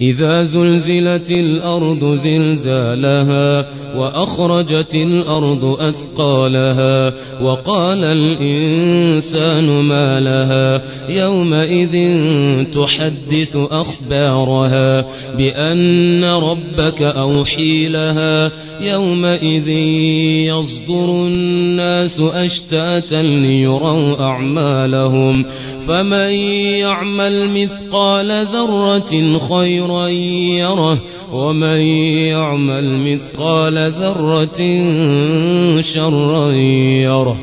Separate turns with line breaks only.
إذا زلزلت الأرض زلزالها وأخرجت الأرض أثقالها وقال الإنسان ما لها يومئذ تحدث أخبارها بأن ربك أوحي لها يومئذ يصدر الناس أشتاتا ليروا أعمالهم فمن يعمل مثقال ذرة خيرا يره ومن يعمل مثقال ذرة شرا يره